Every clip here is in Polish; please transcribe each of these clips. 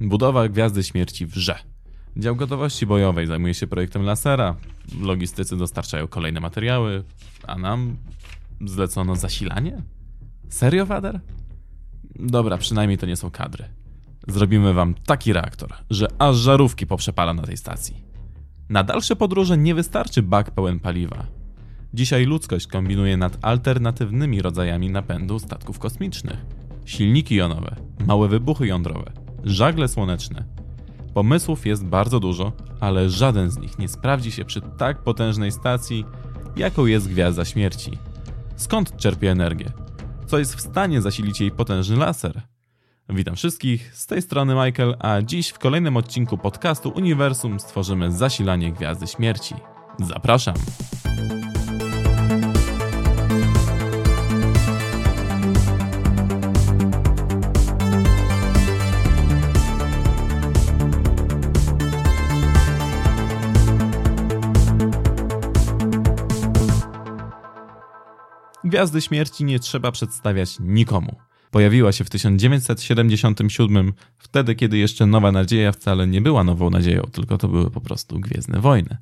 Budowa Gwiazdy Śmierci wrze. Dział gotowości bojowej zajmuje się projektem lasera, logistycy dostarczają kolejne materiały, a nam zlecono zasilanie? Serio, Wader? Dobra, przynajmniej to nie są kadry. Zrobimy wam taki reaktor, że aż żarówki poprzepala na tej stacji. Na dalsze podróże nie wystarczy bak pełen paliwa. Dzisiaj ludzkość kombinuje nad alternatywnymi rodzajami napędu statków kosmicznych. Silniki jonowe, małe wybuchy jądrowe, żagle słoneczne. Pomysłów jest bardzo dużo, ale żaden z nich nie sprawdzi się przy tak potężnej stacji, jaką jest Gwiazda Śmierci. Skąd czerpie energię? Co jest w stanie zasilić jej potężny laser? Witam wszystkich, z tej strony Michael, a dziś w kolejnym odcinku podcastu Uniwersum stworzymy zasilanie Gwiazdy Śmierci. Zapraszam! Gwiazdy Śmierci nie trzeba przedstawiać nikomu. Pojawiła się w 1977, wtedy kiedy jeszcze Nowa Nadzieja wcale nie była nową nadzieją, tylko to były po prostu Gwiezdne Wojny.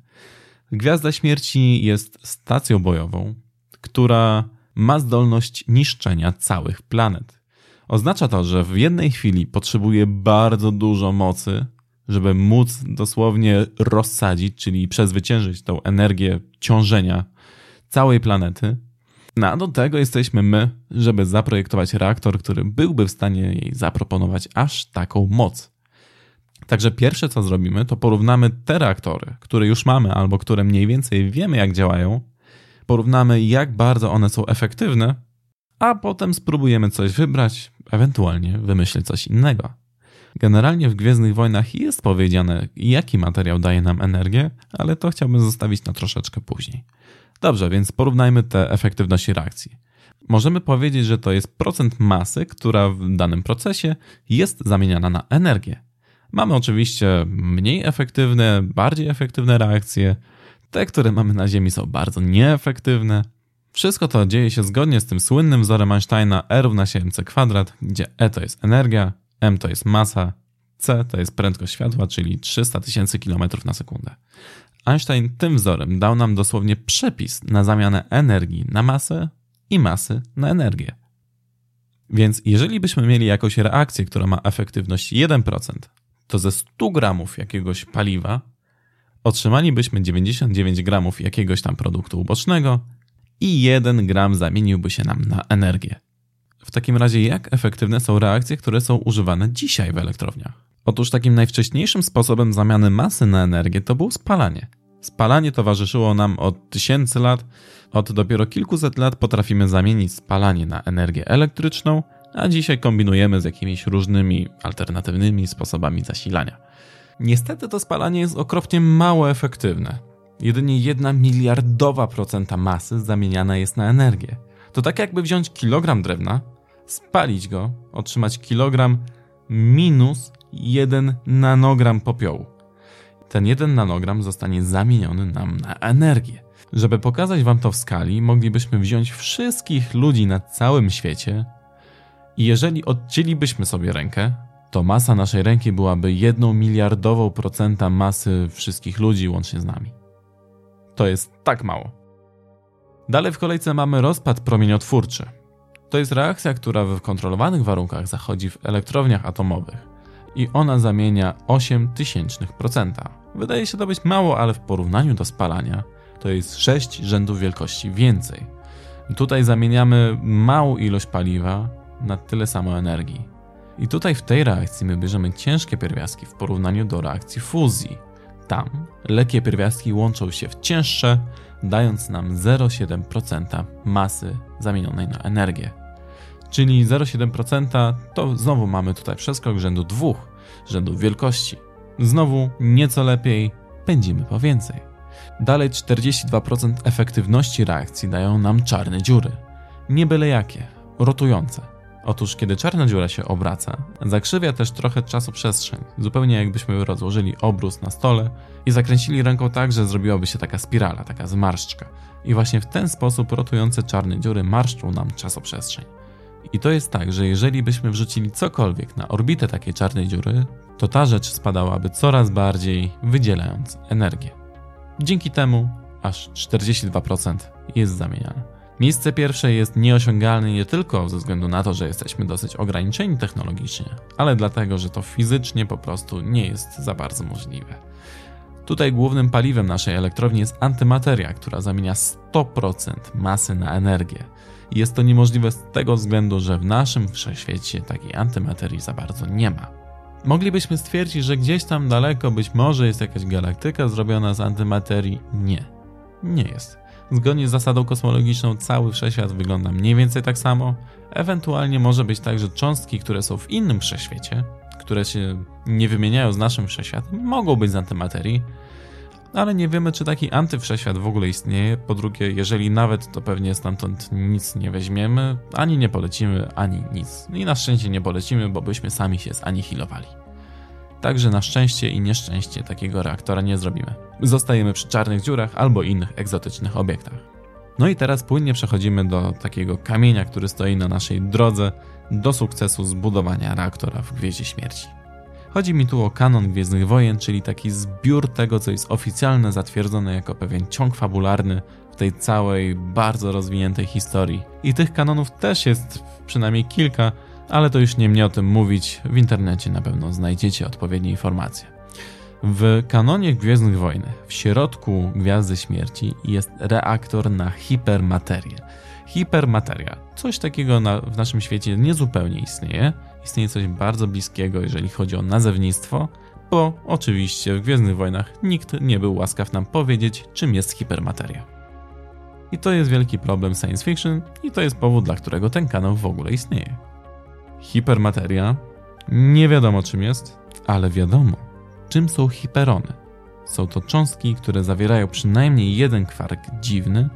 Gwiazda Śmierci jest stacją bojową, która ma zdolność niszczenia całych planet. Oznacza to, że w jednej chwili potrzebuje bardzo dużo mocy, żeby móc dosłownie rozsadzić, czyli przezwyciężyć tą energię ciążenia całej planety no a do tego jesteśmy my, żeby zaprojektować reaktor, który byłby w stanie jej zaproponować aż taką moc. Także pierwsze co zrobimy, to porównamy te reaktory, które już mamy albo które mniej więcej wiemy jak działają, porównamy jak bardzo one są efektywne, a potem spróbujemy coś wybrać, ewentualnie wymyślić coś innego. Generalnie w Gwiezdnych Wojnach jest powiedziane, jaki materiał daje nam energię, ale to chciałbym zostawić na troszeczkę później. Dobrze, więc porównajmy te efektywności reakcji. Możemy powiedzieć, że to jest procent masy, która w danym procesie jest zamieniana na energię. Mamy oczywiście mniej efektywne, bardziej efektywne reakcje. Te, które mamy na Ziemi, są bardzo nieefektywne. Wszystko to dzieje się zgodnie z tym słynnym wzorem Einsteina E równa się mc kwadrat, gdzie E to jest energia, m to jest masa, c to jest prędkość światła, czyli 300 tysięcy km na sekundę. Einstein tym wzorem dał nam dosłownie przepis na zamianę energii na masę i masy na energię. Więc jeżeli byśmy mieli jakąś reakcję, która ma efektywność 1%, to ze 100 gramów jakiegoś paliwa otrzymalibyśmy 99 gramów jakiegoś tam produktu ubocznego i 1 gram zamieniłby się nam na energię. W takim razie, jak efektywne są reakcje, które są używane dzisiaj w elektrowniach? Otóż takim najwcześniejszym sposobem zamiany masy na energię to było spalanie. Spalanie towarzyszyło nam od tysięcy lat, od dopiero kilkuset lat potrafimy zamienić spalanie na energię elektryczną, a dzisiaj kombinujemy z jakimiś różnymi alternatywnymi sposobami zasilania. Niestety to spalanie jest okropnie mało efektywne. Jedynie jedna miliardowa procenta masy zamieniana jest na energię. To tak jakby wziąć kilogram drewna, spalić go, otrzymać kilogram minus 1 nanogram popiołu. Ten 1 nanogram zostanie zamieniony nam na energię. Żeby pokazać wam to w skali, moglibyśmy wziąć wszystkich ludzi na całym świecie i jeżeli odcięlibyśmy sobie rękę, to masa naszej ręki byłaby jedną miliardową procenta masy wszystkich ludzi łącznie z nami. To jest tak mało. Dalej w kolejce mamy rozpad promieniotwórczy. To jest reakcja, która w kontrolowanych warunkach zachodzi w elektrowniach atomowych i ona zamienia 0,08%. Wydaje się to być mało, ale w porównaniu do spalania to jest 6 rzędów wielkości więcej. Tutaj zamieniamy małą ilość paliwa na tyle samo energii. I tutaj w tej reakcji my bierzemy ciężkie pierwiastki w porównaniu do reakcji fuzji. Tam lekkie pierwiastki łączą się w cięższe, dając nam 0,7% masy zamienionej na energię czyli 0,7%, to znowu mamy tutaj przeskok rzędu 2, rzędu wielkości. Znowu nieco lepiej, pędzimy po więcej. Dalej 42% efektywności reakcji dają nam czarne dziury. Nie byle jakie, rotujące. Otóż kiedy czarna dziura się obraca, zakrzywia też trochę czasu przestrzeń, zupełnie jakbyśmy rozłożyli obrus na stole i zakręcili ręką tak, że zrobiłaby się taka spirala, taka zmarszczka. I właśnie w ten sposób rotujące czarne dziury marszczą nam czasoprzestrzeń. I to jest tak, że jeżeli byśmy wrzucili cokolwiek na orbitę takiej czarnej dziury, to ta rzecz spadałaby coraz bardziej, wydzielając energię. Dzięki temu aż 42% jest zamieniane. Miejsce pierwsze jest nieosiągalne nie tylko ze względu na to, że jesteśmy dosyć ograniczeni technologicznie, ale dlatego, że to fizycznie po prostu nie jest za bardzo możliwe. Tutaj głównym paliwem naszej elektrowni jest antymateria, która zamienia 100% masy na energię. Jest to niemożliwe z tego względu, że w naszym wszechświecie takiej antymaterii za bardzo nie ma. Moglibyśmy stwierdzić, że gdzieś tam daleko być może jest jakaś galaktyka zrobiona z antymaterii. Nie, nie jest. Zgodnie z zasadą kosmologiczną cały wszechświat wygląda mniej więcej tak samo. Ewentualnie może być tak, że cząstki, które są w innym wszechświecie, które się nie wymieniają z naszym wszechświatem, mogą być z antymaterii, ale nie wiemy, czy taki antywszechświat w ogóle istnieje. Po drugie, jeżeli nawet, to pewnie stamtąd nic nie weźmiemy, ani nie polecimy, ani nic. I na szczęście nie polecimy, bo byśmy sami się zanihilowali. Także na szczęście i nieszczęście takiego reaktora nie zrobimy. Zostajemy przy czarnych dziurach albo innych egzotycznych obiektach. No i teraz płynnie przechodzimy do takiego kamienia, który stoi na naszej drodze do sukcesu zbudowania reaktora w Gwieździe Śmierci. Chodzi mi tu o kanon Gwiezdnych Wojen, czyli taki zbiór tego, co jest oficjalne, zatwierdzone jako pewien ciąg fabularny w tej całej, bardzo rozwiniętej historii. I tych kanonów też jest przynajmniej kilka, ale to już nie mnie o tym mówić, w internecie na pewno znajdziecie odpowiednie informacje. W kanonie Gwiezdnych Wojen, w środku Gwiazdy Śmierci jest reaktor na hipermaterię. Hipermateria, coś takiego na, w naszym świecie niezupełnie istnieje. Istnieje coś bardzo bliskiego, jeżeli chodzi o nazewnictwo, bo oczywiście w Gwiezdnych Wojnach nikt nie był łaskaw nam powiedzieć, czym jest hipermateria. I to jest wielki problem science fiction i to jest powód, dla którego ten kanał w ogóle istnieje. Hipermateria nie wiadomo czym jest, ale wiadomo, czym są hiperony. Są to cząstki, które zawierają przynajmniej jeden kwark dziwny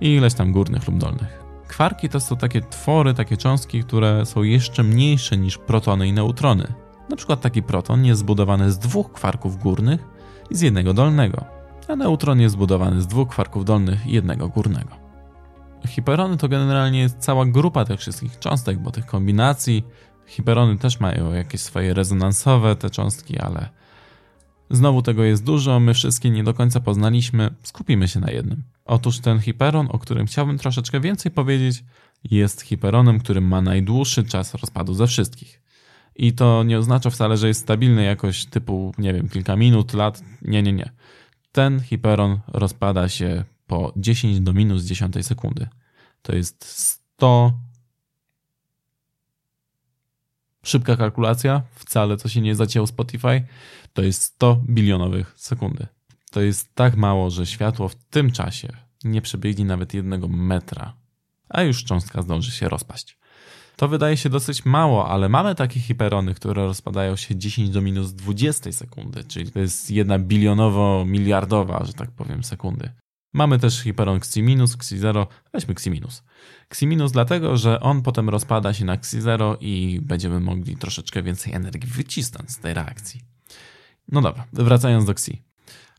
i ileś tam górnych lub dolnych. Kwarki to są takie twory, takie cząstki, które są jeszcze mniejsze niż protony i neutrony. Na przykład taki proton jest zbudowany z dwóch kwarków górnych i z jednego dolnego, a neutron jest zbudowany z dwóch kwarków dolnych i jednego górnego. Hiperony to generalnie jest cała grupa tych wszystkich cząstek, bo tych kombinacji hiperony też mają jakieś swoje rezonansowe te cząstki, ale znowu tego jest dużo, my wszystkie nie do końca poznaliśmy, skupimy się na jednym. Otóż ten hiperon, o którym chciałbym troszeczkę więcej powiedzieć, jest hiperonem, który ma najdłuższy czas rozpadu ze wszystkich. I to nie oznacza wcale, że jest stabilny jakoś typu, nie wiem, kilka minut, lat. Nie, nie, nie. Ten hiperon rozpada się po 10 do minus 10 sekundy. To jest 100. Szybka kalkulacja, wcale co się nie zacięło Spotify, to jest 100 bilionowych sekundy. To jest tak mało, że światło w tym czasie nie przebiegnie nawet jednego metra, a już cząstka zdąży się rozpaść. To wydaje się dosyć mało, ale mamy takie hiperony, które rozpadają się 10 do minus 20 sekundy, czyli to jest jedna bilionowo-miliardowa, że tak powiem, sekundy. Mamy też hiperon Xi-, Xi-0, weźmy Xi-. Xi- dlatego, że on potem rozpada się na Xi-0 i będziemy mogli troszeczkę więcej energii wycisnąć z tej reakcji. No dobra, wracając do Xi.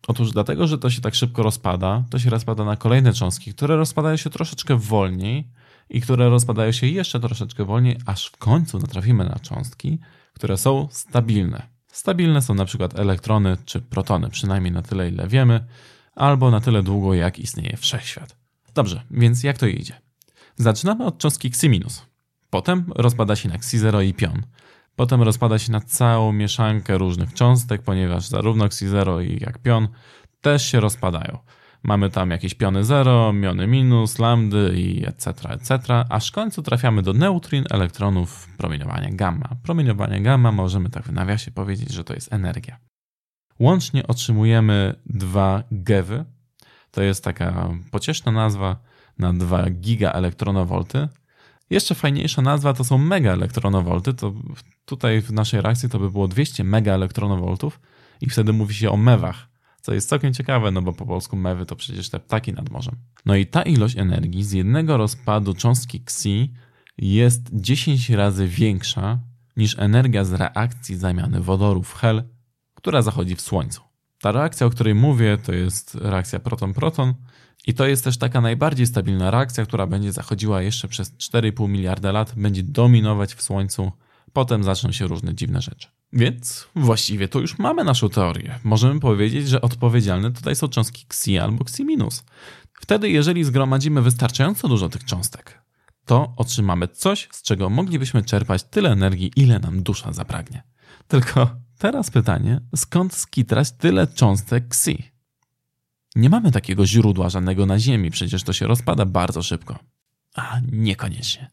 Otóż dlatego, że to się tak szybko rozpada, to się rozpada na kolejne cząstki, które rozpadają się troszeczkę wolniej i które rozpadają się jeszcze troszeczkę wolniej, aż w końcu natrafimy na cząstki, które są stabilne. Stabilne są na przykład elektrony czy protony, przynajmniej na tyle, ile wiemy, albo na tyle długo, jak istnieje wszechświat. Dobrze, więc jak to idzie? Zaczynamy od cząstki Xi-. Potem rozpada się na Xi0 i pion. Potem rozpada się na całą mieszankę różnych cząstek, ponieważ zarówno Xi0 i jak pion też się rozpadają. Mamy tam jakieś piony 0, miony minus, lambdy i etc., etc., aż w końcu trafiamy do neutrin, elektronów, promieniowania gamma. Promieniowanie gamma możemy tak w nawiasie powiedzieć, że to jest energia. Łącznie otrzymujemy 2 GeVy. To jest taka pocieszna nazwa na 2 gigaelektronowolty. Jeszcze fajniejsza nazwa to są megaelektronowolty. To tutaj w naszej reakcji to by było 200 megaelektronowoltów i wtedy mówi się o mewach, co jest całkiem ciekawe, no bo po polsku mewy to przecież te ptaki nad morzem. No i ta ilość energii z jednego rozpadu cząstki Xi jest 10 razy większa niż energia z reakcji zamiany wodoru w hel która zachodzi w Słońcu. Ta reakcja, o której mówię, to jest reakcja proton-proton i to jest też taka najbardziej stabilna reakcja, która będzie zachodziła jeszcze przez 4,5 miliarda lat, będzie dominować w Słońcu, potem zaczną się różne dziwne rzeczy. Więc właściwie to już mamy naszą teorię. Możemy powiedzieć, że odpowiedzialne tutaj są cząstki Xi albo Xi. Wtedy, jeżeli zgromadzimy wystarczająco dużo tych cząstek, to otrzymamy coś, z czego moglibyśmy czerpać tyle energii, ile nam dusza zapragnie. Tylko teraz pytanie, skąd skitrać tyle cząstek Xi? Nie mamy takiego źródła żadnego na Ziemi, przecież to się rozpada bardzo szybko. A niekoniecznie.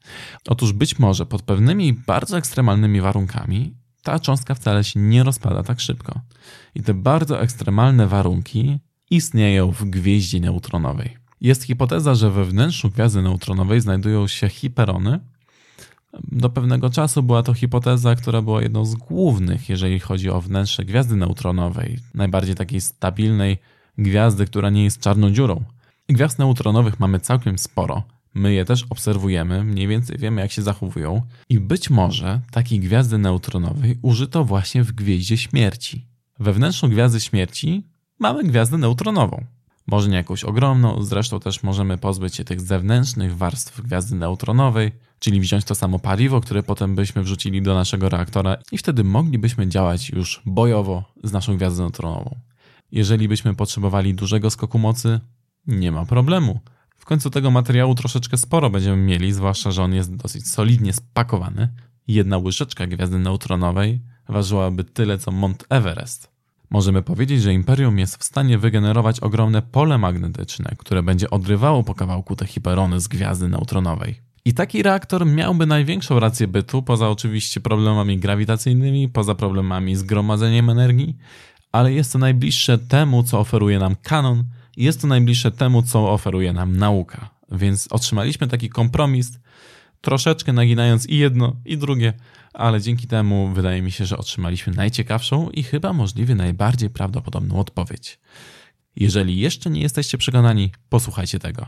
Otóż być może pod pewnymi bardzo ekstremalnymi warunkami ta cząstka wcale się nie rozpada tak szybko. I te bardzo ekstremalne warunki istnieją w gwieździe neutronowej. Jest hipoteza, że we wnętrzu gwiazdy neutronowej znajdują się hiperony. Do pewnego czasu była to hipoteza, która była jedną z głównych, jeżeli chodzi o wnętrze gwiazdy neutronowej, najbardziej takiej stabilnej gwiazdy, która nie jest czarną dziurą. Gwiazd neutronowych mamy całkiem sporo. My je też obserwujemy, mniej więcej wiemy, jak się zachowują, i być może takiej gwiazdy neutronowej użyto właśnie w gwieździe śmierci. We wnętrzu gwiazdy śmierci mamy gwiazdę neutronową. Może nie jakąś ogromną, zresztą też możemy pozbyć się tych zewnętrznych warstw gwiazdy neutronowej, czyli wziąć to samo paliwo, które potem byśmy wrzucili do naszego reaktora i wtedy moglibyśmy działać już bojowo z naszą gwiazdą neutronową. Jeżeli byśmy potrzebowali dużego skoku mocy, nie ma problemu. W końcu tego materiału troszeczkę sporo będziemy mieli, zwłaszcza, że on jest dosyć solidnie spakowany. Jedna łyżeczka gwiazdy neutronowej ważyłaby tyle co Mont Everest. Możemy powiedzieć, że Imperium jest w stanie wygenerować ogromne pole magnetyczne, które będzie odrywało po kawałku te hiperony z gwiazdy neutronowej. I taki reaktor miałby największą rację bytu, poza oczywiście problemami grawitacyjnymi, poza problemami z gromadzeniem energii, ale jest to najbliższe temu, co oferuje nam kanon, jest to najbliższe temu, co oferuje nam nauka. Więc otrzymaliśmy taki kompromis, troszeczkę naginając i jedno, i drugie, ale dzięki temu wydaje mi się, że otrzymaliśmy najciekawszą i chyba możliwie najbardziej prawdopodobną odpowiedź. Jeżeli jeszcze nie jesteście przekonani, posłuchajcie tego.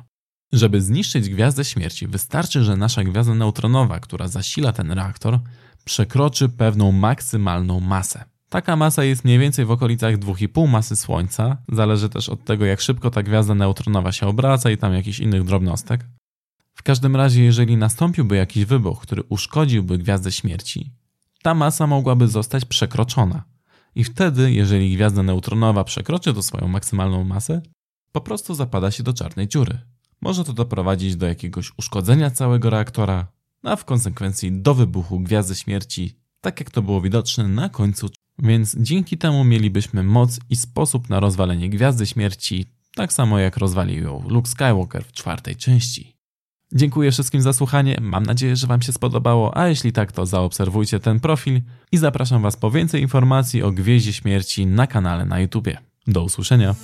Żeby zniszczyć gwiazdę śmierci, wystarczy, że nasza gwiazda neutronowa, która zasila ten reaktor, przekroczy pewną maksymalną masę. Taka masa jest mniej więcej w okolicach 2,5 masy Słońca. Zależy też od tego, jak szybko ta gwiazda neutronowa się obraca i tam jakichś innych drobnostek. W każdym razie, jeżeli nastąpiłby jakiś wybuch, który uszkodziłby gwiazdę śmierci, ta masa mogłaby zostać przekroczona. I wtedy, jeżeli gwiazda neutronowa przekroczy to swoją maksymalną masę, po prostu zapada się do czarnej dziury. Może to doprowadzić do jakiegoś uszkodzenia całego reaktora, a w konsekwencji do wybuchu gwiazdy śmierci, tak jak to było widoczne na końcu. Więc dzięki temu mielibyśmy moc i sposób na rozwalenie gwiazdy śmierci, tak samo jak rozwalił ją Luke Skywalker w czwartej części. Dziękuję wszystkim za słuchanie, mam nadzieję, że Wam się spodobało, a jeśli tak, to zaobserwujcie ten profil i zapraszam Was po więcej informacji o Gwieździe Śmierci na kanale na YouTubie. Do usłyszenia!